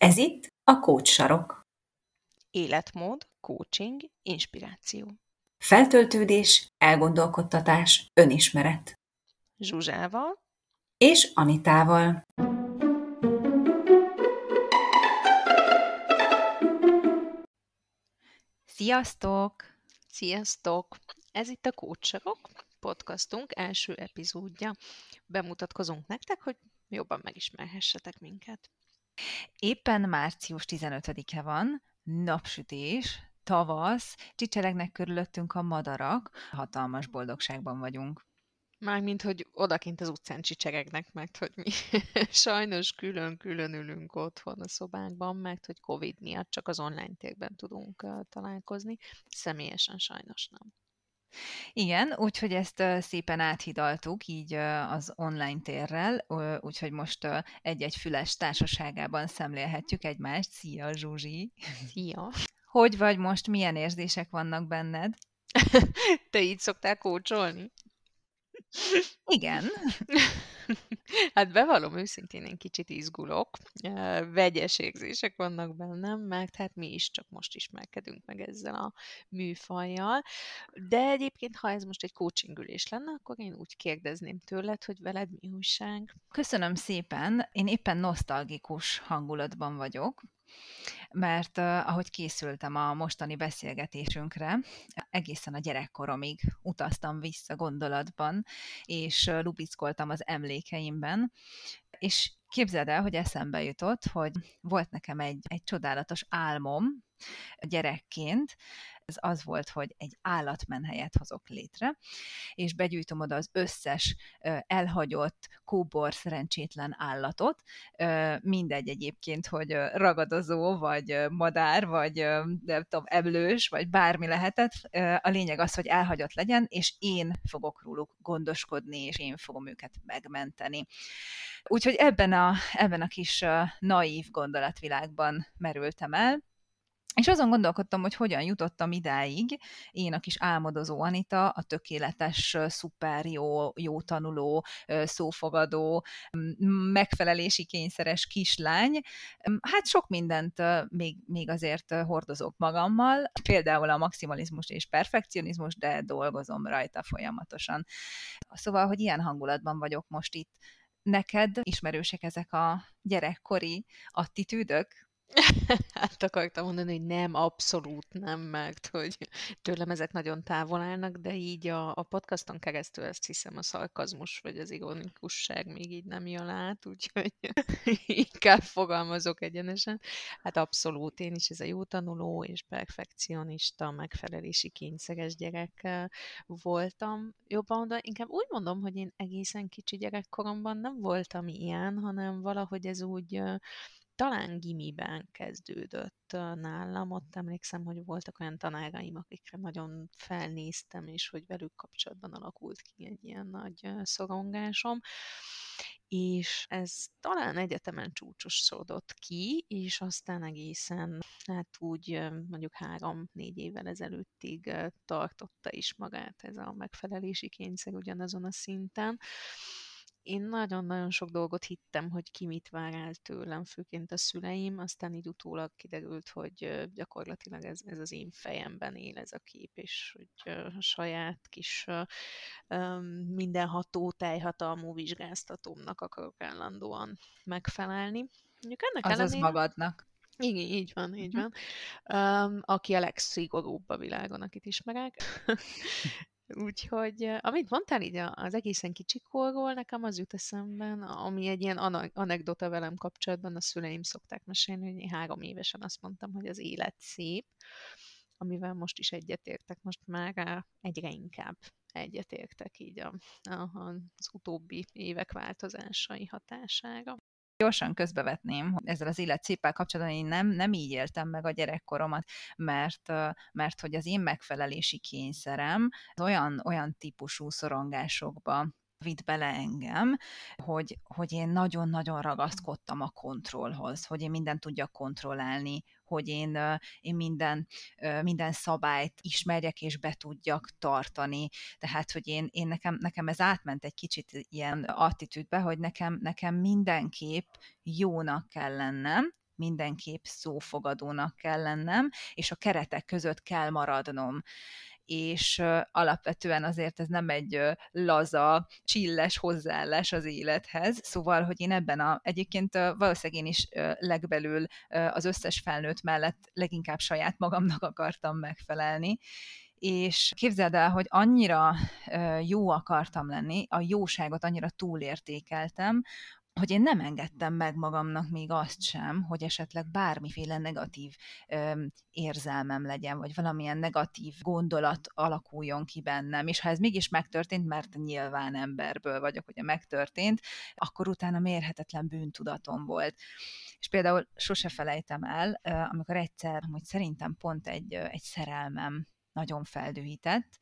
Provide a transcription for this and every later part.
Ez itt a Coach Sarok. Életmód, coaching, inspiráció. Feltöltődés, elgondolkodtatás, önismeret. Zsuzsával és Anitával. Sziasztok! Sziasztok! Ez itt a Kócsarok, podcastunk első epizódja. Bemutatkozunk nektek, hogy jobban megismerhessetek minket. Éppen március 15-e van, napsütés, tavasz, csicseregnek körülöttünk a madarak, hatalmas boldogságban vagyunk. Mármint, hogy odakint az utcán csicseregnek, mert hogy mi sajnos külön-külön ülünk otthon a szobánkban, mert hogy Covid miatt csak az online térben tudunk találkozni, személyesen sajnos nem. Igen, úgyhogy ezt szépen áthidaltuk így az online térrel, úgyhogy most egy-egy füles társaságában szemlélhetjük egymást. Szia, Zsuzsi! Szia! Hogy vagy most? Milyen érzések vannak benned? Te így szoktál kócsolni? Igen. Hát bevallom őszintén, én kicsit izgulok. Vegyes érzések vannak bennem, mert hát mi is csak most ismerkedünk meg ezzel a műfajjal. De egyébként, ha ez most egy coachingülés lenne, akkor én úgy kérdezném tőled, hogy veled mi újság? Köszönöm szépen. Én éppen nosztalgikus hangulatban vagyok mert ahogy készültem a mostani beszélgetésünkre, egészen a gyerekkoromig utaztam vissza gondolatban, és lubickoltam az emlékeimben, és képzeld el, hogy eszembe jutott, hogy volt nekem egy, egy csodálatos álmom gyerekként, ez az volt, hogy egy állatmenhelyet hozok létre, és begyűjtöm oda az összes elhagyott, kóbor, szerencsétlen állatot, mindegy egyébként, hogy ragadozó, vagy madár, vagy nem tudom, eblős, vagy bármi lehetett. A lényeg az, hogy elhagyott legyen, és én fogok róluk gondoskodni, és én fogom őket megmenteni. Úgyhogy ebben a, ebben a kis naív gondolatvilágban merültem el, és azon gondolkodtam, hogy hogyan jutottam idáig, én a kis álmodozó Anita, a tökéletes, szuper jó, jó tanuló, szófogadó, megfelelési kényszeres kislány. Hát sok mindent még, még azért hordozok magammal, például a maximalizmus és perfekcionizmus, de dolgozom rajta folyamatosan. Szóval, hogy ilyen hangulatban vagyok most itt. Neked ismerősek ezek a gyerekkori attitűdök? Hát akartam mondani, hogy nem, abszolút nem, mert hogy tőlem ezek nagyon távol állnak, de így a, a podcaston keresztül ezt hiszem a szarkazmus vagy az ironikusság még így nem jön át, úgyhogy inkább fogalmazok egyenesen. Hát abszolút, én is ez a jó tanuló és perfekcionista, megfelelési kényszeres gyerek voltam. Jobban de inkább úgy mondom, hogy én egészen kicsi gyerekkoromban nem voltam ilyen, hanem valahogy ez úgy talán gimiben kezdődött nálam. Ott emlékszem, hogy voltak olyan tanáraim, akikre nagyon felnéztem, és hogy velük kapcsolatban alakult ki egy ilyen nagy szorongásom és ez talán egyetemen csúcsosodott ki, és aztán egészen, hát úgy mondjuk három-négy évvel ezelőttig tartotta is magát ez a megfelelési kényszer ugyanazon a szinten én nagyon-nagyon sok dolgot hittem, hogy ki mit vár el tőlem, főként a szüleim, aztán így utólag kiderült, hogy gyakorlatilag ez, ez az én fejemben él ez a kép, és hogy a saját kis mindenható teljhatalmú vizsgáztatómnak akarok állandóan megfelelni. Mondjuk ennek Azaz ellenére... magadnak. Igen, így van, így mhm. van. Um, aki a legszigorúbb a világon, akit ismerek. Úgyhogy, amit mondtál így az egészen kicsikorról, nekem az jut eszemben, ami egy ilyen anekdota velem kapcsolatban, a szüleim szokták mesélni, hogy én három évesen azt mondtam, hogy az élet szép, amivel most is egyetértek, most már egyre inkább egyetértek így a, a, az utóbbi évek változásai hatására gyorsan közbevetném, hogy ezzel az élet széppel kapcsolatban én nem, nem így éltem meg a gyerekkoromat, mert, mert hogy az én megfelelési kényszerem olyan, olyan típusú szorongásokba vitt bele engem, hogy, hogy én nagyon-nagyon ragaszkodtam a kontrollhoz, hogy én mindent tudjak kontrollálni, hogy én, én minden, minden szabályt ismerjek és be tudjak tartani. Tehát, hogy én, én nekem, nekem ez átment egy kicsit ilyen attitűdbe, hogy nekem, nekem mindenképp jónak kell lennem, mindenképp szófogadónak kell lennem, és a keretek között kell maradnom és alapvetően azért ez nem egy laza, csilles hozzáállás az élethez, szóval, hogy én ebben a, egyébként valószínűleg én is legbelül az összes felnőtt mellett leginkább saját magamnak akartam megfelelni, és képzeld el, hogy annyira jó akartam lenni, a jóságot annyira túlértékeltem, hogy én nem engedtem meg magamnak még azt sem, hogy esetleg bármiféle negatív ö, érzelmem legyen, vagy valamilyen negatív gondolat alakuljon ki bennem, és ha ez mégis megtörtént, mert nyilván emberből vagyok, hogy megtörtént, akkor utána mérhetetlen bűntudatom volt. És például sose felejtem el, amikor egyszer, hogy szerintem pont egy, egy szerelmem nagyon feldühített,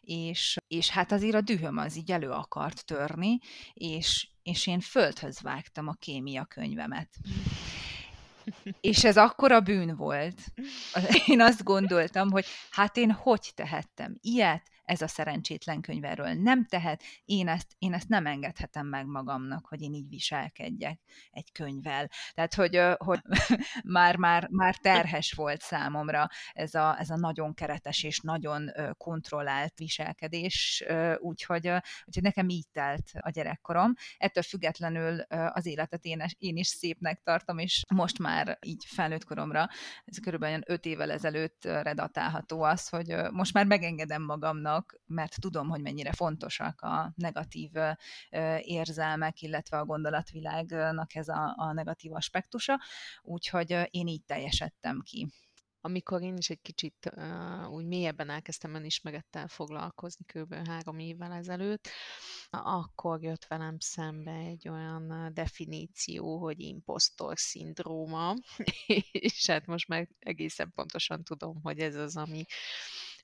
és, és hát azért a dühöm az így elő akart törni, és, és én földhöz vágtam a kémia könyvemet. És ez akkora bűn volt. Én azt gondoltam, hogy hát én hogy tehettem ilyet, ez a szerencsétlen könyv erről nem tehet, én ezt, én ezt nem engedhetem meg magamnak, hogy én így viselkedjek egy könyvvel. Tehát, hogy, hogy már, már, már terhes volt számomra ez a, ez a nagyon keretes és nagyon kontrollált viselkedés, úgyhogy, úgyhogy nekem így telt a gyerekkorom. Ettől függetlenül az életet én, én is szépnek tartom, és most már így felnőtt koromra, ez körülbelül öt évvel ezelőtt redatálható az, hogy most már megengedem magamnak, vannak, mert tudom, hogy mennyire fontosak a negatív érzelmek, illetve a gondolatvilágnak ez a, a negatív aspektusa, úgyhogy én így teljesedtem ki amikor én is egy kicsit uh, úgy mélyebben elkezdtem önismerettel foglalkozni kb. három évvel ezelőtt, akkor jött velem szembe egy olyan definíció, hogy impostor szindróma, és hát most már egészen pontosan tudom, hogy ez az, ami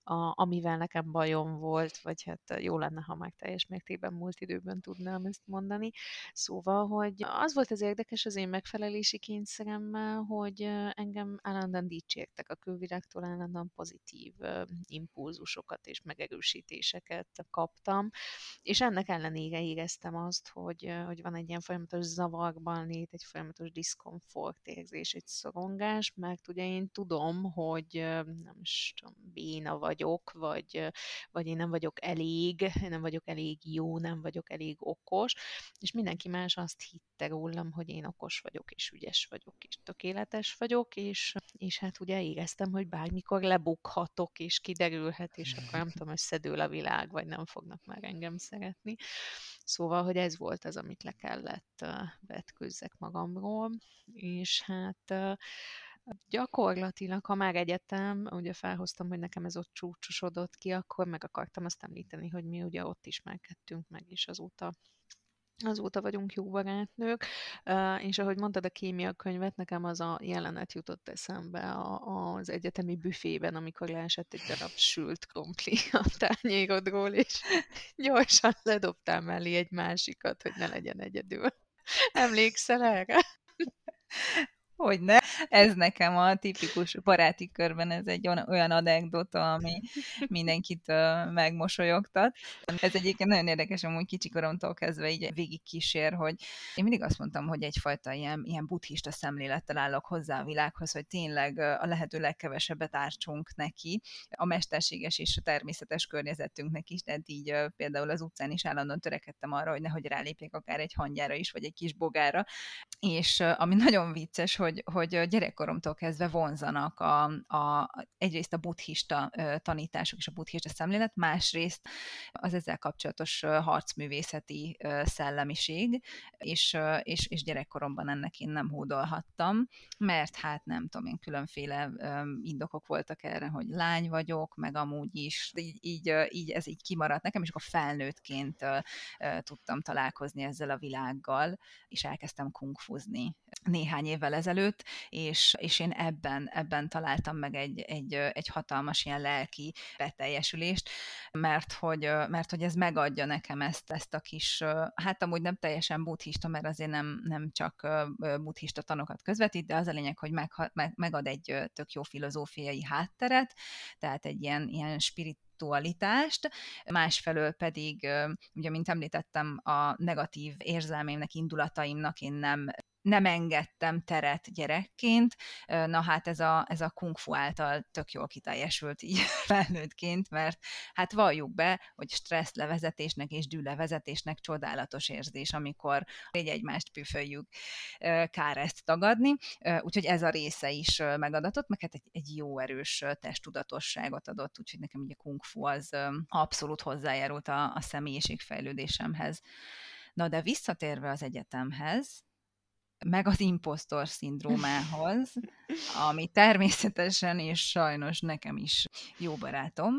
a, amivel nekem bajom volt, vagy hát jó lenne, ha meg teljes mértékben múlt időben tudnám ezt mondani. Szóval, hogy az volt az érdekes az én megfelelési kényszeremmel, hogy engem állandóan dicsértek, a külvilágtól állandóan pozitív impulzusokat és megerősítéseket kaptam, és ennek ellenére éreztem azt, hogy, hogy van egy ilyen folyamatos zavarban lét, egy folyamatos diszkomfort érzés, egy szorongás, mert ugye én tudom, hogy nem is tudom, béna vagy vagyok, vagy, vagy én nem vagyok elég, nem vagyok elég jó, nem vagyok elég okos, és mindenki más azt hitte rólam, hogy én okos vagyok, és ügyes vagyok, és tökéletes vagyok, és, és hát ugye éreztem, hogy bármikor lebukhatok, és kiderülhet, és akkor nem tudom, összedől a világ, vagy nem fognak már engem szeretni. Szóval, hogy ez volt az, amit le kellett vetkőzzek magamról, és hát Gyakorlatilag, ha már egyetem, ugye felhoztam, hogy nekem ez ott csúcsosodott ki, akkor meg akartam azt említeni, hogy mi ugye ott ismerkedtünk meg, és azóta azóta vagyunk jó barátnők, és ahogy mondtad a kémia könyvet, nekem az a jelenet jutott eszembe az egyetemi büfében, amikor leesett egy darab sült krumpli a tányérodról, és gyorsan ledobtál mellé egy másikat, hogy ne legyen egyedül. Emlékszel erre? Hogy ne. Ez nekem a tipikus baráti körben, ez egy olyan anekdota, ami mindenkit megmosolyogtat. Ez egyébként nagyon érdekes, amúgy kicsikoromtól kezdve így végig kísér, hogy én mindig azt mondtam, hogy egyfajta ilyen, ilyen buddhista szemlélettel állok hozzá a világhoz, hogy tényleg a lehető legkevesebbet ártsunk neki, a mesterséges és a természetes környezetünknek is, tehát így például az utcán is állandóan törekedtem arra, hogy nehogy rálépjek akár egy hangyára is, vagy egy kis bogára, és ami nagyon vicces, hogy, hogy gyerekkoromtól kezdve vonzanak a, a, egyrészt a buddhista tanítások és a buddhista szemlélet, másrészt az ezzel kapcsolatos harcművészeti szellemiség, és, és, és gyerekkoromban ennek én nem hódolhattam, mert hát nem tudom én, különféle indokok voltak erre, hogy lány vagyok, meg amúgy is, így, így, így ez így kimaradt nekem, és akkor felnőttként tudtam találkozni ezzel a világgal, és elkezdtem kungfuzni néhány évvel ezelőtt, és, és én ebben, ebben találtam meg egy, egy, egy hatalmas ilyen lelki beteljesülést, mert hogy, mert hogy ez megadja nekem ezt, ezt a kis, hát amúgy nem teljesen buddhista, mert azért nem, nem csak buddhista tanokat közvetít, de az a lényeg, hogy meg, meg, megad egy tök jó filozófiai hátteret, tehát egy ilyen, ilyen spirit aktualitást, másfelől pedig, ugye, mint említettem, a negatív érzelmeimnek, indulataimnak én nem nem engedtem teret gyerekként, na hát ez a, ez a kung fu által tök jól kiteljesült így felnőttként, mert hát valljuk be, hogy stressz levezetésnek és dűlevezetésnek csodálatos érzés, amikor egy egymást püföljük, kár ezt tagadni, úgyhogy ez a része is megadatott, meg hát egy, egy jó erős testtudatosságot adott, úgyhogy nekem ugye a kung fu az abszolút hozzájárult a, a személyiségfejlődésemhez. Na de visszatérve az egyetemhez, meg az impostor szindrómához, ami természetesen és sajnos nekem is jó barátom,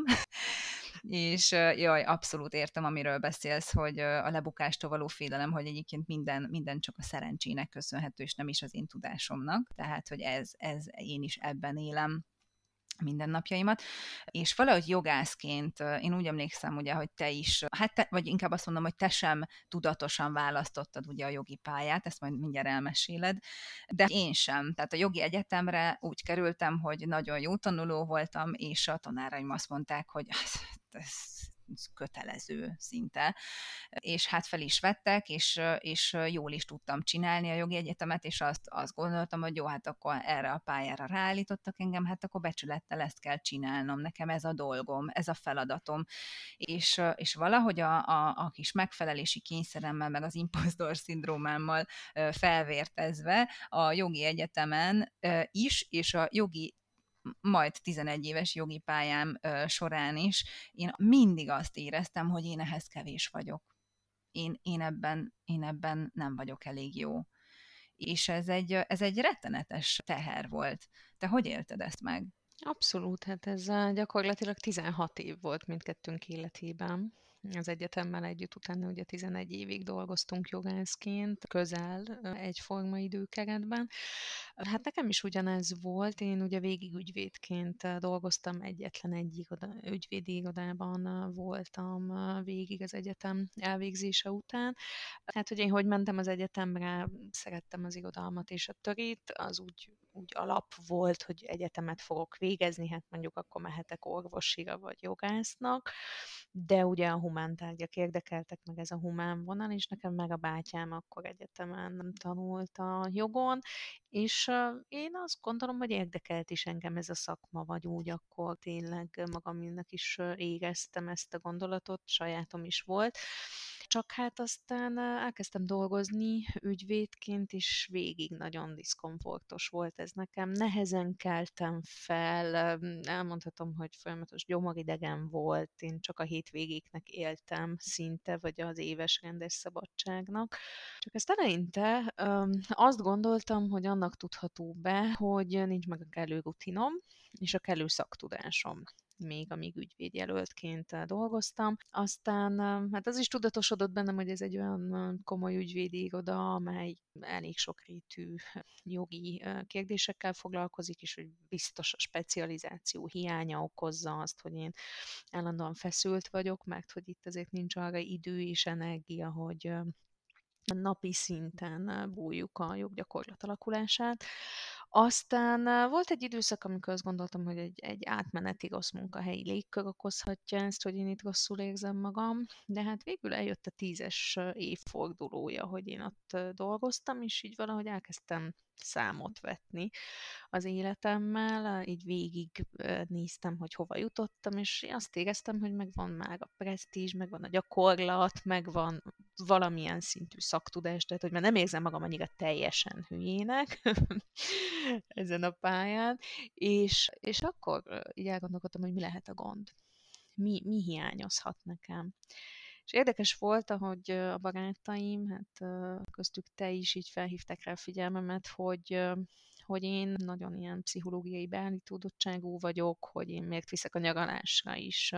és jaj, abszolút értem, amiről beszélsz, hogy a lebukástól való félelem, hogy egyébként minden, minden csak a szerencsének köszönhető, és nem is az én tudásomnak, tehát, hogy ez, ez én is ebben élem mindennapjaimat, és valahogy jogászként én úgy emlékszem, ugye, hogy te is, hát te, vagy inkább azt mondom, hogy te sem tudatosan választottad ugye a jogi pályát, ezt majd mindjárt elmeséled, de én sem. Tehát a jogi egyetemre úgy kerültem, hogy nagyon jó tanuló voltam, és a tanáraim azt mondták, hogy ez kötelező szinte, és hát fel is vettek, és, és jól is tudtam csinálni a jogi egyetemet, és azt, azt gondoltam, hogy jó, hát akkor erre a pályára ráállítottak engem, hát akkor becsülettel ezt kell csinálnom, nekem ez a dolgom, ez a feladatom, és, és valahogy a, a, a kis megfelelési kényszeremmel, meg az impostor szindrómámmal felvértezve a jogi egyetemen is, és a jogi majd 11 éves jogi pályám során is, én mindig azt éreztem, hogy én ehhez kevés vagyok. Én, én, ebben, én ebben nem vagyok elég jó. És ez egy, ez egy rettenetes teher volt. Te hogy élted ezt meg? Abszolút, hát ez gyakorlatilag 16 év volt mindkettőnk életében az egyetemmel együtt, utána ugye 11 évig dolgoztunk jogászként, közel egyforma időkeretben. Hát nekem is ugyanez volt, én ugye végig ügyvédként dolgoztam, egyetlen egy igoda, ügyvédi irodában voltam végig az egyetem elvégzése után. Hát, hogy én hogy mentem az egyetemre, szerettem az irodalmat és a törét, az úgy úgy alap volt, hogy egyetemet fogok végezni, hát mondjuk akkor mehetek orvosira vagy jogásznak, de ugye a humántárgyak érdekeltek meg ez a humán vonal, és nekem meg a bátyám akkor egyetemen nem tanult a jogon, és én azt gondolom, hogy érdekelt is engem ez a szakma, vagy úgy akkor tényleg magamnak is éreztem ezt a gondolatot, sajátom is volt, csak hát aztán elkezdtem dolgozni ügyvédként, és végig nagyon diszkomfortos volt ez nekem. Nehezen keltem fel, elmondhatom, hogy folyamatos gyomoridegen volt, én csak a hétvégéknek éltem szinte, vagy az éves rendes szabadságnak. Csak ezt eleinte azt gondoltam, hogy annak tudható be, hogy nincs meg a kellő rutinom, és a kellő szaktudásom még amíg ügyvédjelöltként eh, dolgoztam. Aztán eh, hát az is tudatosodott bennem, hogy ez egy olyan eh, komoly ügyvédi iroda, amely elég sokrétű jogi kérdésekkel foglalkozik, és hogy biztos a specializáció hiánya okozza azt, hogy én állandóan feszült vagyok, mert hogy itt azért nincs arra idő és energia, hogy napi szinten bújjuk a joggyakorlat alakulását. Aztán volt egy időszak, amikor azt gondoltam, hogy egy, egy átmeneti rossz munkahelyi légkör okozhatja ezt, hogy én itt rosszul érzem magam, de hát végül eljött a tízes évfordulója, hogy én ott dolgoztam, és így valahogy elkezdtem számot vetni az életemmel, így végig néztem, hogy hova jutottam, és azt éreztem, hogy megvan már a presztízs, megvan a gyakorlat, megvan valamilyen szintű szaktudás, tehát hogy már nem érzem magam annyira teljesen hülyének ezen a pályán, és, és akkor így elgondolkodtam, hogy mi lehet a gond. Mi, mi hiányozhat nekem. És érdekes volt, ahogy a barátaim, hát köztük te is így felhívták rá a figyelmemet, hogy hogy én nagyon ilyen pszichológiai beállítódottságú vagyok, hogy én miért viszek a nyaralásra is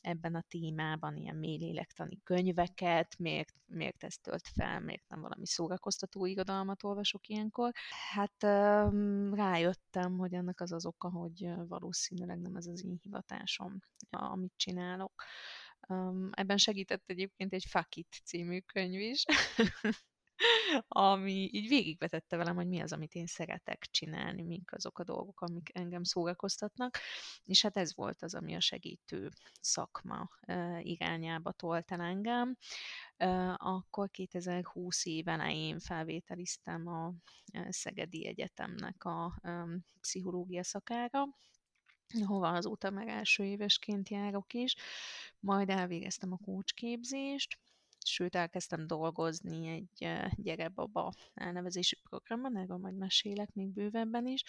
ebben a témában ilyen mélélektani könyveket, miért, miért ezt tölt fel, miért nem valami szórakoztató irodalmat olvasok ilyenkor. Hát rájöttem, hogy ennek az az oka, hogy valószínűleg nem ez az én hivatásom, amit csinálok. Um, ebben segített egyébként egy Fakit című könyv is. ami így végigvetette velem, hogy mi az, amit én szeretek csinálni, mink azok a dolgok, amik engem szórakoztatnak, és hát ez volt az, ami a segítő szakma irányába tolt el engem. Akkor 2020 év elején felvételiztem a Szegedi Egyetemnek a pszichológia szakára, hova azóta meg első évesként járok is, majd elvégeztem a kócsképzést, sőt elkezdtem dolgozni egy gyerekbaba elnevezésű programban, erről majd mesélek még bővebben is,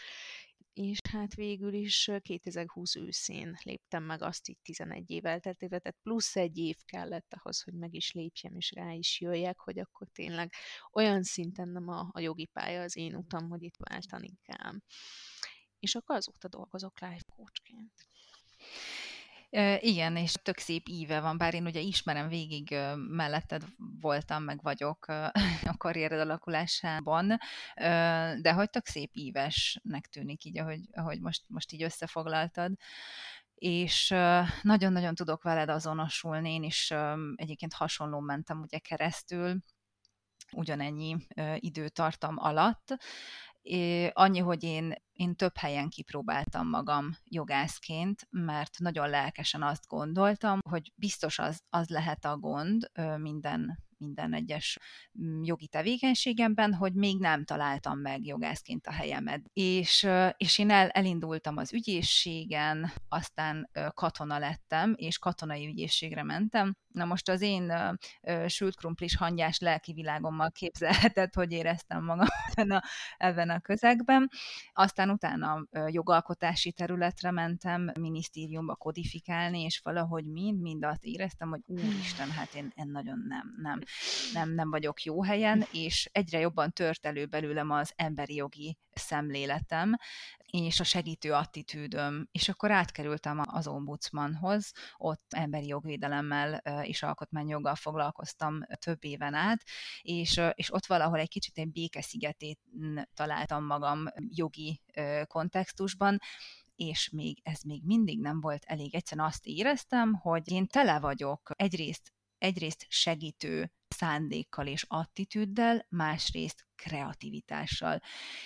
és hát végül is 2020 őszén léptem meg azt itt 11 év elteltével, tehát plusz egy év kellett ahhoz, hogy meg is lépjem, és rá is jöjjek, hogy akkor tényleg olyan szinten nem a, a jogi pálya az én utam, hogy itt váltani kell. És akkor azóta dolgozok life coachként. Igen, és tök szép íve van, bár én ugye ismerem végig, melletted voltam, meg vagyok a karriered alakulásában, de hogy tök szép ívesnek tűnik így, ahogy, ahogy most, most így összefoglaltad és nagyon-nagyon tudok veled azonosulni, én is egyébként hasonló mentem ugye keresztül, ugyanennyi időtartam alatt, annyi, hogy én, én több helyen kipróbáltam magam jogászként, mert nagyon lelkesen azt gondoltam, hogy biztos az, az lehet a gond minden minden egyes mm, jogi tevékenységemben, hogy még nem találtam meg jogászként a helyemet. És, és én el, elindultam az ügyészségen, aztán katona lettem, és katonai ügyészségre mentem. Na most az én sült krumplis hangyás lelki világommal képzelhetett, hogy éreztem magam ebben a, ebben a közegben. Aztán utána jogalkotási területre mentem, minisztériumba kodifikálni, és valahogy mind-mind azt éreztem, hogy úristen, hát én, én nagyon nem, nem nem, nem vagyok jó helyen, és egyre jobban tört elő belőlem az emberi jogi szemléletem, és a segítő attitűdöm, és akkor átkerültem az ombudsmanhoz, ott emberi jogvédelemmel és alkotmányjoggal foglalkoztam több éven át, és, és ott valahol egy kicsit egy békeszigetét találtam magam jogi kontextusban, és még ez még mindig nem volt elég. Egyszerűen azt éreztem, hogy én tele vagyok egyrészt egyrészt segítő szándékkal és attitűddel, másrészt kreativitással.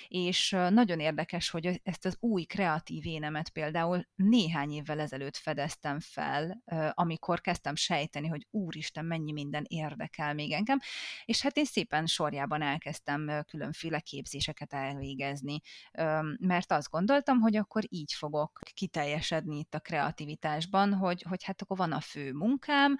És nagyon érdekes, hogy ezt az új kreatív énemet például néhány évvel ezelőtt fedeztem fel, amikor kezdtem sejteni, hogy úristen, mennyi minden érdekel még engem, és hát én szépen sorjában elkezdtem különféle képzéseket elvégezni, mert azt gondoltam, hogy akkor így fogok kiteljesedni itt a kreativitásban, hogy, hogy hát akkor van a fő munkám,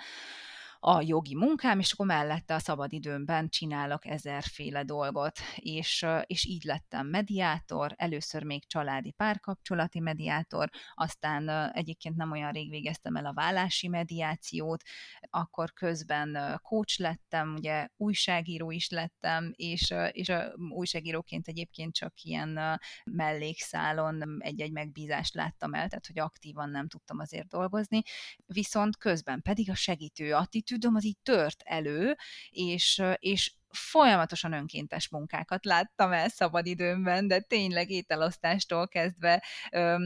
a jogi munkám, és akkor mellette a szabadidőmben csinálok ezerféle dolgot, és, és így lettem mediátor, először még családi párkapcsolati mediátor, aztán egyébként nem olyan rég végeztem el a vállási mediációt, akkor közben coach lettem, ugye újságíró is lettem, és, és újságíróként egyébként csak ilyen mellékszálon egy-egy megbízást láttam el, tehát hogy aktívan nem tudtam azért dolgozni, viszont közben pedig a segítő attitűd, attitűdöm az így tört elő, és, és folyamatosan önkéntes munkákat láttam el szabadidőmben, de tényleg ételosztástól kezdve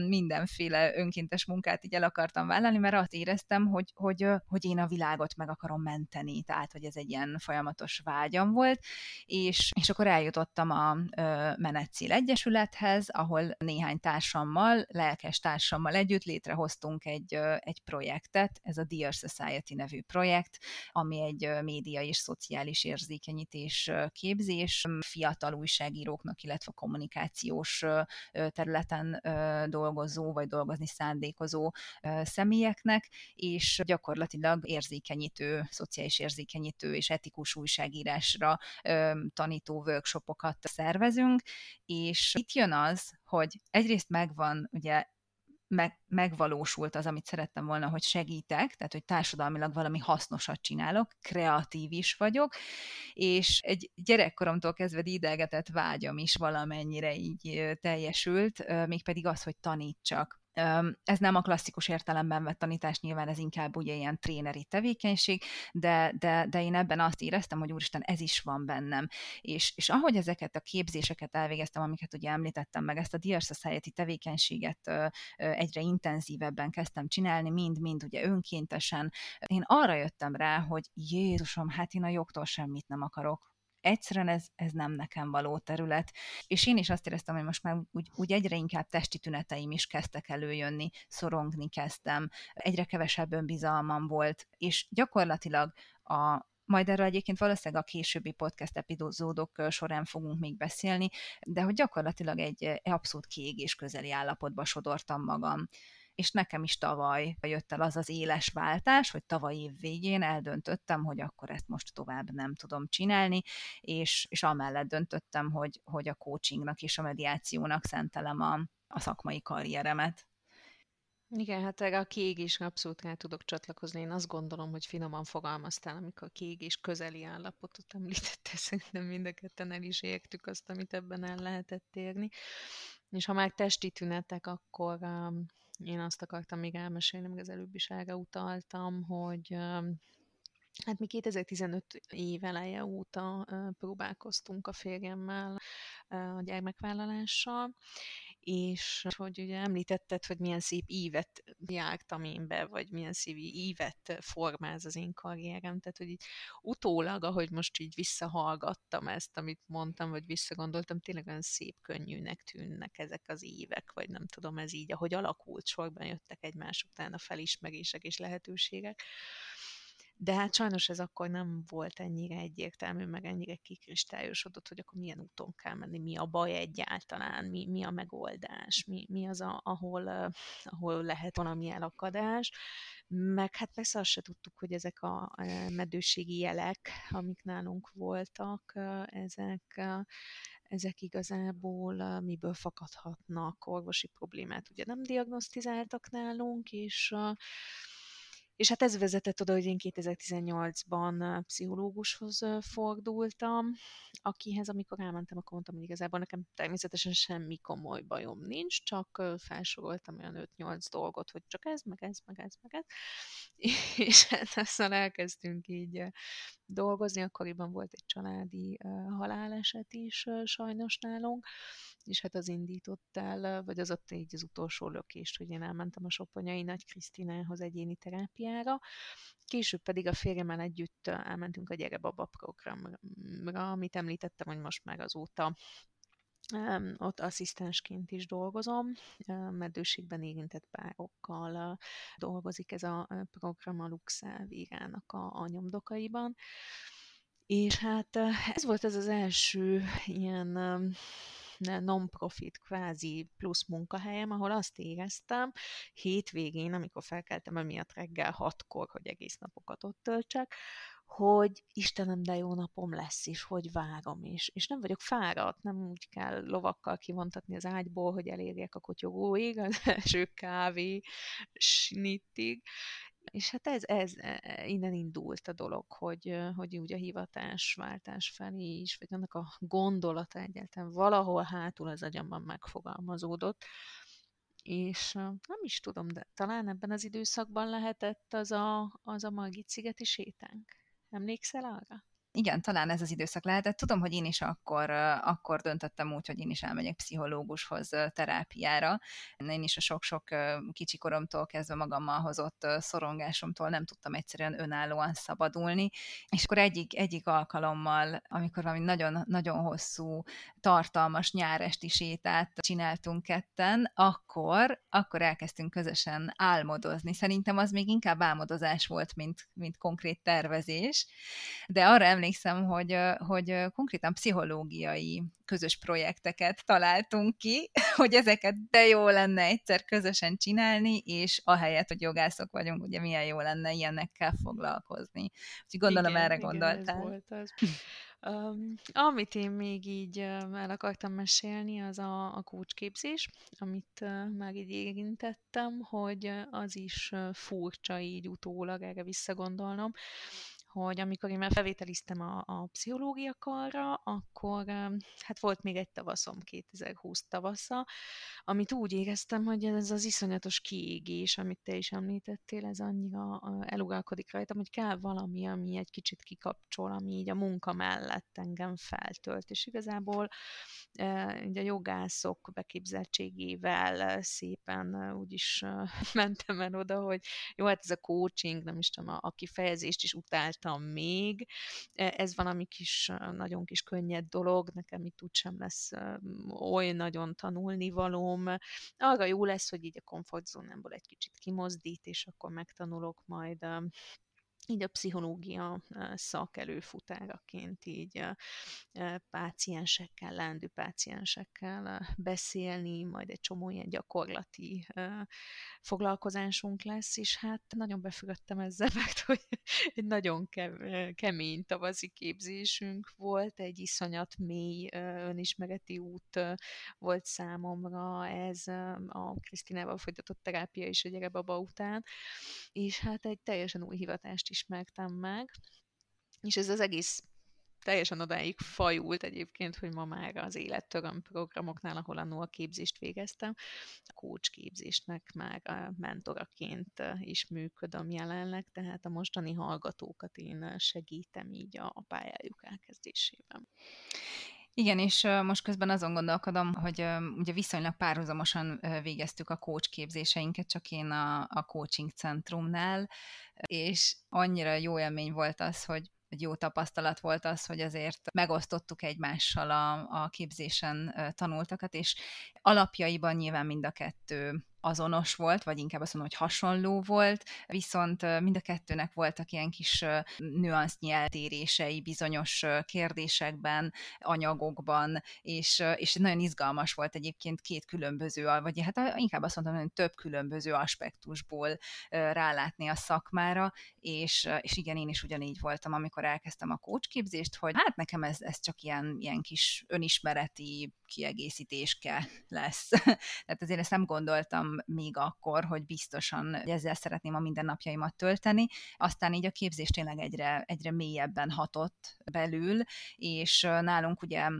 mindenféle önkéntes munkát így el akartam vállalni, mert azt éreztem, hogy, hogy, hogy én a világot meg akarom menteni, tehát hogy ez egy ilyen folyamatos vágyam volt, és, és akkor eljutottam a ö, Menetszél Egyesülethez, ahol néhány társammal, lelkes társammal együtt létrehoztunk egy, egy projektet, ez a Dear Society nevű projekt, ami egy média és szociális érzékenyítés és képzés fiatal újságíróknak, illetve kommunikációs területen dolgozó vagy dolgozni szándékozó személyeknek, és gyakorlatilag érzékenyítő, szociális érzékenyítő és etikus újságírásra tanító workshopokat szervezünk, és itt jön az, hogy egyrészt megvan ugye meg, megvalósult az, amit szerettem volna, hogy segítek, tehát hogy társadalmilag valami hasznosat csinálok, kreatív is vagyok, és egy gyerekkoromtól kezdve dídelgetett vágyam is valamennyire így teljesült, mégpedig az, hogy tanítsak. Ez nem a klasszikus értelemben vett tanítás, nyilván ez inkább ugye ilyen tréneri tevékenység, de, de, de én ebben azt éreztem, hogy úristen, ez is van bennem. És, és ahogy ezeket a képzéseket elvégeztem, amiket ugye említettem meg, ezt a Dear Society tevékenységet egyre intenzívebben kezdtem csinálni, mind-mind ugye önkéntesen, én arra jöttem rá, hogy Jézusom, hát én a jogtól semmit nem akarok egyszerűen ez, ez nem nekem való terület. És én is azt éreztem, hogy most már úgy, úgy egyre inkább testi tüneteim is kezdtek előjönni, szorongni kezdtem, egyre kevesebb önbizalmam volt, és gyakorlatilag a, majd erről egyébként valószínűleg a későbbi podcast epizódok során fogunk még beszélni, de hogy gyakorlatilag egy abszolút kiégés közeli állapotba sodortam magam és nekem is tavaly jött el az az éles váltás, hogy tavaly év végén eldöntöttem, hogy akkor ezt most tovább nem tudom csinálni, és, és amellett döntöttem, hogy, hogy a coachingnak és a mediációnak szentelem a, a szakmai karrieremet. Igen, hát a kiégés abszolút rá tudok csatlakozni. Én azt gondolom, hogy finoman fogalmaztál, amikor a kiégés közeli állapotot említette, szerintem mind a ketten el is értük azt, amit ebben el lehetett érni. És ha már testi tünetek, akkor um, én azt akartam még elmesélni, meg az előbb is erre utaltam, hogy Hát mi 2015 év eleje óta próbálkoztunk a férjemmel a gyermekvállalással, és hogy ugye említetted, hogy milyen szép ívet jártam én be, vagy milyen szép ívet formáz az én karrierem, tehát hogy így utólag, ahogy most így visszahallgattam ezt, amit mondtam, vagy visszagondoltam, tényleg olyan szép könnyűnek tűnnek ezek az évek, vagy nem tudom, ez így, ahogy alakult, sorban jöttek egymás után a felismerések és lehetőségek. De hát sajnos ez akkor nem volt ennyire egyértelmű, meg ennyire kikristályosodott, hogy akkor milyen úton kell menni, mi a baj egyáltalán, mi, mi a megoldás, mi, mi az, a, ahol, ahol lehet valami elakadás. Meg hát persze azt se tudtuk, hogy ezek a medőségi jelek, amik nálunk voltak, ezek ezek igazából miből fakadhatnak, orvosi problémát ugye nem diagnosztizáltak nálunk, és és hát ez vezetett oda, hogy én 2018-ban pszichológushoz fordultam, akihez, amikor elmentem, akkor mondtam, hogy igazából nekem természetesen semmi komoly bajom nincs, csak felsoroltam olyan 5-8 dolgot, hogy csak ez, meg ez, meg ez, meg ez. És hát aztán elkezdtünk így dolgozni, akkoriban volt egy családi haláleset is sajnos nálunk, és hát az indított el, vagy az ott így az utolsó lökést, hogy én elmentem a Soponyai Nagy Krisztinához egyéni terápiára, később pedig a férjemmel együtt elmentünk a Gyerebaba programra, amit említettem, hogy most már azóta ott asszisztensként is dolgozom, medőségben érintett párokkal dolgozik ez a program a Luxel Vírának a, a nyomdokaiban. És hát ez volt ez az első ilyen non-profit kvázi plusz munkahelyem, ahol azt éreztem hétvégén, amikor felkeltem emiatt reggel hatkor, hogy egész napokat ott töltsek, hogy Istenem, de jó napom lesz, és hogy várom, és, és nem vagyok fáradt, nem úgy kell lovakkal kivontatni az ágyból, hogy elérjek a kotyogóig, az első kávé snittig, és hát ez, ez e, e, innen indult a dolog, hogy, hogy úgy a hivatásváltás felé is, vagy annak a gondolata egyáltalán valahol hátul az agyamban megfogalmazódott, és nem is tudom, de talán ebben az időszakban lehetett az a, az a Margit szigeti sétánk. am nächsten lager igen, talán ez az időszak lehetett. Tudom, hogy én is akkor, akkor döntöttem úgy, hogy én is elmegyek pszichológushoz terápiára. Én is a sok-sok kicsikoromtól kezdve magammal hozott szorongásomtól nem tudtam egyszerűen önállóan szabadulni. És akkor egyik, egyik alkalommal, amikor valami nagyon, nagyon hosszú, tartalmas nyáresti sétát csináltunk ketten, akkor, akkor elkezdtünk közösen álmodozni. Szerintem az még inkább álmodozás volt, mint, mint konkrét tervezés. De arra emlékszem, emlékszem, hogy, hogy konkrétan pszichológiai közös projekteket találtunk ki, hogy ezeket de jó lenne egyszer közösen csinálni, és ahelyett, hogy jogászok vagyunk, ugye milyen jó lenne ilyennekkel foglalkozni. Úgyhogy gondolom igen, erre gondoltál. Igen, ez volt az. Um, amit én még így el akartam mesélni, az a, a kócsképzés, amit uh, már így érintettem, hogy az is uh, furcsa így utólag erre visszagondolnom, hogy amikor én már felvételiztem a, a pszichológia karra, akkor hát volt még egy tavaszom, 2020 tavasza, amit úgy éreztem, hogy ez az iszonyatos kiégés, amit te is említettél, ez annyira elugálkodik rajtam, hogy kell valami, ami egy kicsit kikapcsol, ami így a munka mellett engem feltölt, és igazából ugye a jogászok beképzeltségével szépen úgyis mentem el oda, hogy jó, hát ez a coaching, nem is tudom, a, a kifejezést is utáltam, tanultam még. Ez valami kis, nagyon kis könnyed dolog, nekem itt úgysem lesz oly nagyon tanulnivalóm. Arra jó lesz, hogy így a komfortzónámból egy kicsit kimozdít, és akkor megtanulok majd így a pszichológia szakelőfutáraként így páciensekkel, lendő páciensekkel beszélni, majd egy csomó ilyen gyakorlati foglalkozásunk lesz, és hát nagyon befürödtem ezzel, mert hogy egy nagyon kemény tavaszi képzésünk volt, egy iszonyat mély önismereti út volt számomra ez a Krisztinával folytatott terápia és a gyerekbaba után, és hát egy teljesen új hivatást ismertem meg, és ez az egész teljesen odáig fajult egyébként, hogy ma már az élettöröm programoknál, ahol annó a képzést végeztem, a coach képzésnek már a mentoraként is működöm jelenleg, tehát a mostani hallgatókat én segítem így a pályájuk elkezdésében. Igen, és most közben azon gondolkodom, hogy ugye viszonylag párhuzamosan végeztük a coach képzéseinket, csak én a, a coaching centrumnál, és annyira jó élmény volt az, hogy egy jó tapasztalat volt az, hogy azért megosztottuk egymással a, a képzésen tanultakat, és alapjaiban nyilván mind a kettő azonos volt, vagy inkább azt mondom, hogy hasonló volt, viszont mind a kettőnek voltak ilyen kis nüansznyi eltérései bizonyos kérdésekben, anyagokban, és, és nagyon izgalmas volt egyébként két különböző, vagy hát inkább azt mondtam, hogy több különböző aspektusból rálátni a szakmára, és, és igen, én is ugyanígy voltam, amikor elkezdtem a kócsképzést, hogy hát nekem ez, ez csak ilyen, ilyen kis önismereti kiegészítéske lesz. Tehát azért ezt nem gondoltam még akkor, hogy biztosan ezzel szeretném a mindennapjaimat tölteni. Aztán így a képzés tényleg egyre, egyre mélyebben hatott belül, és nálunk ugye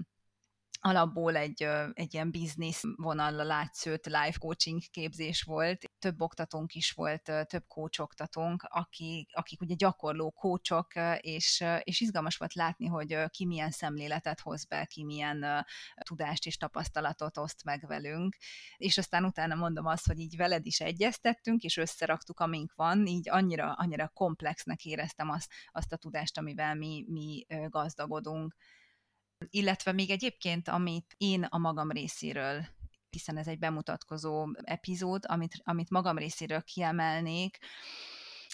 alapból egy, egy ilyen biznisz vonalra látszőt live coaching képzés volt. Több oktatónk is volt, több coach oktatónk, akik, akik ugye gyakorló coachok, és, és izgalmas volt látni, hogy ki milyen szemléletet hoz be, ki milyen tudást és tapasztalatot oszt meg velünk. És aztán utána mondom azt, hogy így veled is egyeztettünk, és összeraktuk, amink van, így annyira, annyira komplexnek éreztem azt, azt a tudást, amivel mi, mi gazdagodunk. Illetve még egyébként, amit én a magam részéről hiszen ez egy bemutatkozó epizód, amit, amit magam részéről kiemelnék,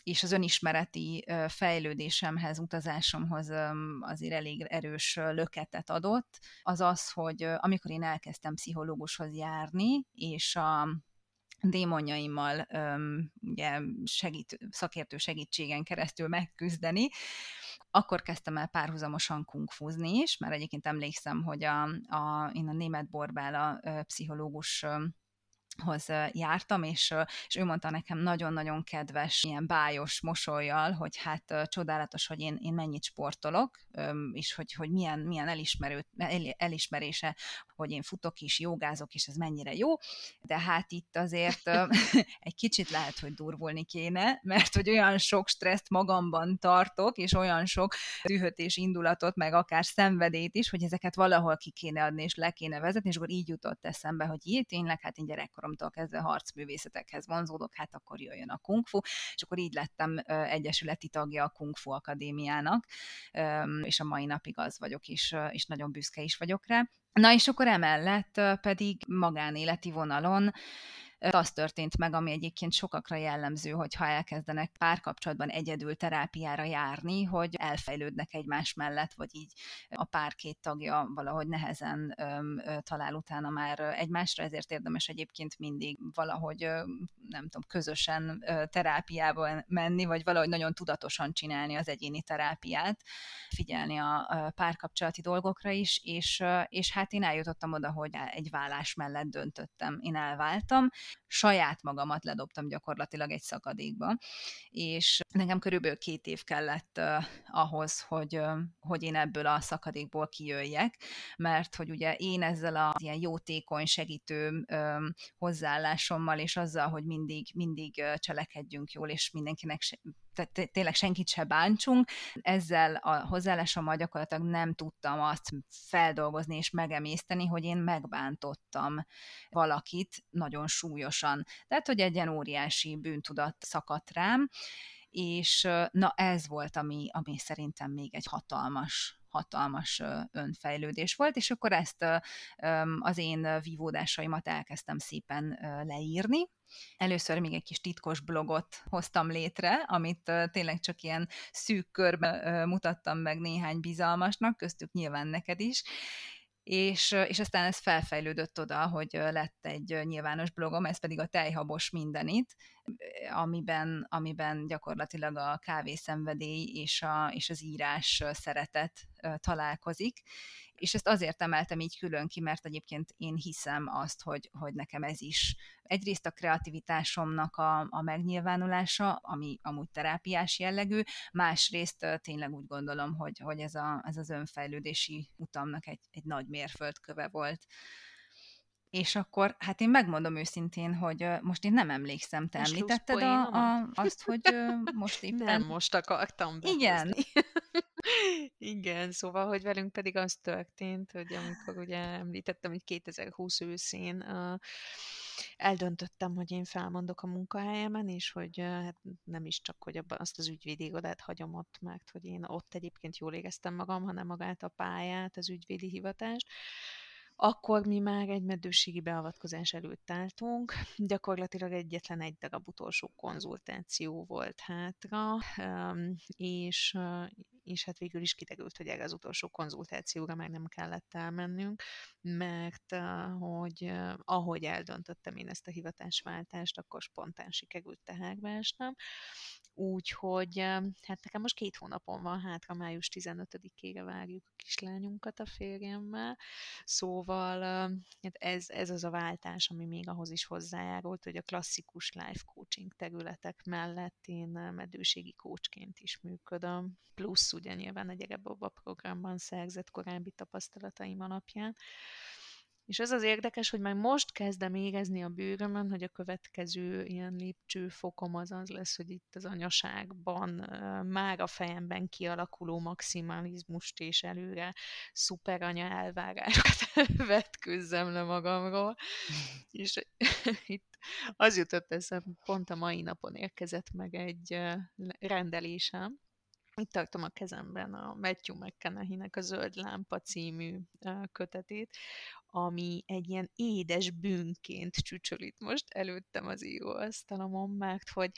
és az önismereti fejlődésemhez, utazásomhoz azért elég erős löketet adott, az az, hogy amikor én elkezdtem pszichológushoz járni, és a démonjaimmal ugye segít, szakértő segítségen keresztül megküzdeni, akkor kezdtem el párhuzamosan kungfuzni is, mert egyébként emlékszem, hogy a, a, én a német Borbála pszichológus hoz jártam, és, és ő mondta nekem nagyon-nagyon kedves, ilyen bájos mosolyjal, hogy hát csodálatos, hogy én, én mennyit sportolok, és hogy, hogy milyen, milyen elismerő, elismerése, hogy én futok is, jogázok, és ez mennyire jó, de hát itt azért egy kicsit lehet, hogy durvulni kéne, mert hogy olyan sok stresszt magamban tartok, és olyan sok dühöt és indulatot, meg akár szenvedét is, hogy ezeket valahol ki kéne adni, és le kéne vezetni, és akkor így jutott eszembe, hogy így tényleg, hát én gyerek gyerekkoromtól kezdve harcművészetekhez vonzódok, hát akkor jöjjön a kung fu, és akkor így lettem egyesületi tagja a Kung Fu Akadémiának, és a mai napig az vagyok, és, és nagyon büszke is vagyok rá. Na és akkor emellett pedig magánéleti vonalon az történt meg, ami egyébként sokakra jellemző, hogy ha elkezdenek párkapcsolatban egyedül terápiára járni, hogy elfejlődnek egymás mellett, vagy így a pár két tagja valahogy nehezen talál utána már egymásra, ezért érdemes egyébként mindig valahogy, nem tudom, közösen terápiába menni, vagy valahogy nagyon tudatosan csinálni az egyéni terápiát, figyelni a párkapcsolati dolgokra is, és, és hát én eljutottam oda, hogy egy vállás mellett döntöttem. Én elváltam, saját magamat ledobtam gyakorlatilag egy szakadékba, és nekem körülbelül két év kellett uh, ahhoz, hogy, uh, hogy én ebből a szakadékból kijöjjek, mert hogy ugye én ezzel a ilyen jótékony, segítő um, hozzáállásommal, és azzal, hogy mindig, mindig cselekedjünk jól, és mindenkinek tehát tényleg senkit se bántsunk. Ezzel a hozzáállásommal gyakorlatilag nem tudtam azt feldolgozni és megemészteni, hogy én megbántottam valakit nagyon súlyosan. Tehát, hogy egy ilyen óriási bűntudat szakadt rám, és na ez volt, ami, ami szerintem még egy hatalmas hatalmas önfejlődés volt, és akkor ezt az én vívódásaimat elkezdtem szépen leírni, Először még egy kis titkos blogot hoztam létre, amit tényleg csak ilyen szűk körben mutattam meg néhány bizalmasnak, köztük nyilván neked is, és, és aztán ez felfejlődött oda, hogy lett egy nyilvános blogom, ez pedig a tejhabos mindenit, amiben, amiben gyakorlatilag a kávészenvedély és, a, és az írás szeretet találkozik, és ezt azért emeltem így külön ki, mert egyébként én hiszem azt, hogy, hogy nekem ez is egyrészt a kreativitásomnak a, a megnyilvánulása, ami amúgy terápiás jellegű, másrészt tényleg úgy gondolom, hogy, hogy ez, a, ez az önfejlődési utamnak egy, egy nagy mérföldköve volt. És akkor, hát én megmondom őszintén, hogy most én nem emlékszem, te most említetted a, a, azt, hogy most éppen... Nem, most akartam behozni. Igen. Igen, szóval, hogy velünk pedig az történt, hogy amikor ugye említettem, hogy 2020 őszén eldöntöttem, hogy én felmondok a munkahelyemen, és hogy hát nem is csak, hogy abban azt az ügyvédi irodát hagyom ott, mert hogy én ott egyébként jól éreztem magam, hanem magát a pályát, az ügyvédi hivatást, akkor mi már egy meddőségi beavatkozás előtt álltunk, gyakorlatilag egyetlen egy darab utolsó konzultáció volt hátra, és, és hát végül is kiderült, hogy erre az utolsó konzultációra már nem kellett elmennünk, mert hogy ahogy eldöntöttem én ezt a hivatásváltást, akkor spontán sikerült teherbe esnem, Úgyhogy hát nekem most két hónapon van hátra, május 15-ére várjuk a kislányunkat a férjemmel, szóval hát ez, ez az a váltás, ami még ahhoz is hozzájárult, hogy a klasszikus life coaching területek mellett én medőségi coachként is működöm, plusz ugye nyilván a Gyerekbaba programban szerzett korábbi tapasztalataim alapján, és ez az érdekes, hogy már most kezdem érezni a bőrömön, hogy a következő ilyen lépcsőfokom az az lesz, hogy itt az anyaságban már a fejemben kialakuló maximalizmust és előre szuperanya elvárásokat vetkőzzem le magamról. és itt az jutott eszem, pont a mai napon érkezett meg egy rendelésem, itt tartom a kezemben a Matthew McConaughey-nek a Zöld Lámpa című kötetét, ami egy ilyen édes bűnként csücsölít most előttem az íróasztalomon, mert hogy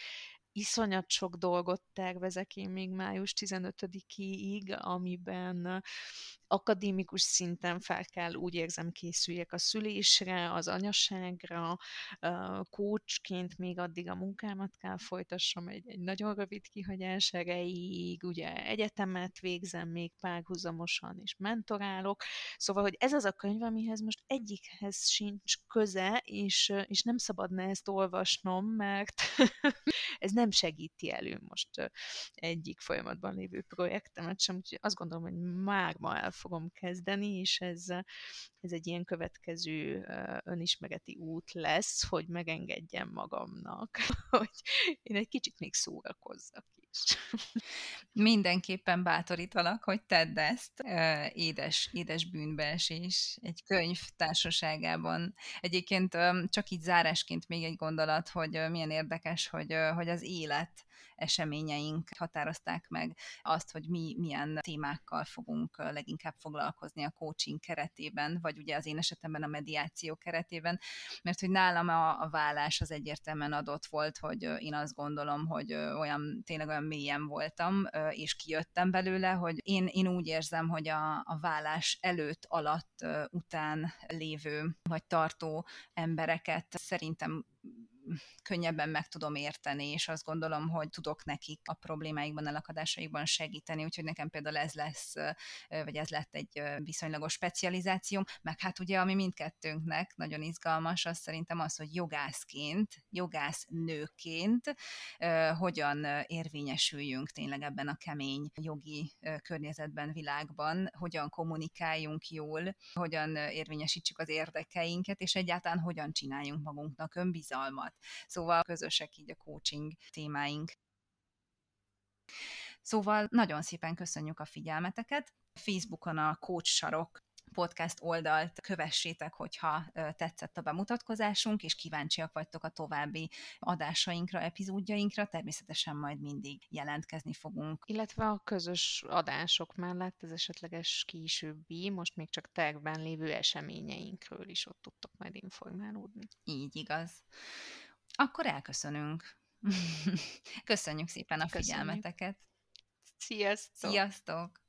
iszonyat sok dolgot tervezek én még május 15-ig, amiben akadémikus szinten fel kell, úgy érzem, készüljek a szülésre, az anyaságra, kócsként még addig a munkámat kell folytassam egy, egy nagyon rövid kihagyás erejéig, ugye egyetemet végzem még párhuzamosan, és mentorálok, szóval, hogy ez az a könyv, amihez most egyikhez sincs köze, és, és nem szabadna ezt olvasnom, mert ez nem segíti elő most egyik folyamatban lévő projektemet sem, úgyhogy azt gondolom, hogy már ma el fogom kezdeni, és ez, ez egy ilyen következő önismereti út lesz, hogy megengedjem magamnak, hogy én egy kicsit még szórakozzak is. Mindenképpen bátorítalak, hogy tedd ezt. Édes, édes bűnbeesés egy könyv társaságában. Egyébként csak így zárásként még egy gondolat, hogy milyen érdekes, hogy, hogy az élet eseményeink határozták meg azt, hogy mi milyen témákkal fogunk leginkább foglalkozni a coaching keretében, vagy ugye az én esetemben a mediáció keretében, mert hogy nálam a, a vállás az egyértelműen adott volt, hogy én azt gondolom, hogy olyan, tényleg olyan mélyen voltam, és kijöttem belőle, hogy én, én úgy érzem, hogy a, a vállás előtt, alatt, után lévő vagy tartó embereket szerintem könnyebben meg tudom érteni, és azt gondolom, hogy tudok nekik a problémáikban, a lakadásaikban segíteni, úgyhogy nekem például ez lesz, vagy ez lett egy viszonylagos specializációm, meg hát ugye, ami mindkettőnknek nagyon izgalmas, az szerintem az, hogy jogászként, jogász nőként hogyan érvényesüljünk tényleg ebben a kemény jogi környezetben, világban, hogyan kommunikáljunk jól, hogyan érvényesítsük az érdekeinket, és egyáltalán hogyan csináljunk magunknak önbizalmat. Szóval közösek így a coaching témáink. Szóval nagyon szépen köszönjük a figyelmeteket. Facebookon a Coach Sarok podcast oldalt kövessétek, hogyha tetszett a bemutatkozásunk, és kíváncsiak vagytok a további adásainkra, epizódjainkra, természetesen majd mindig jelentkezni fogunk. Illetve a közös adások mellett az esetleges későbbi, most még csak tervben lévő eseményeinkről is ott tudtok majd informálódni. Így igaz. Akkor elköszönünk. Köszönjük szépen a Köszönjük. figyelmeteket. Sziasztok! Sziasztok!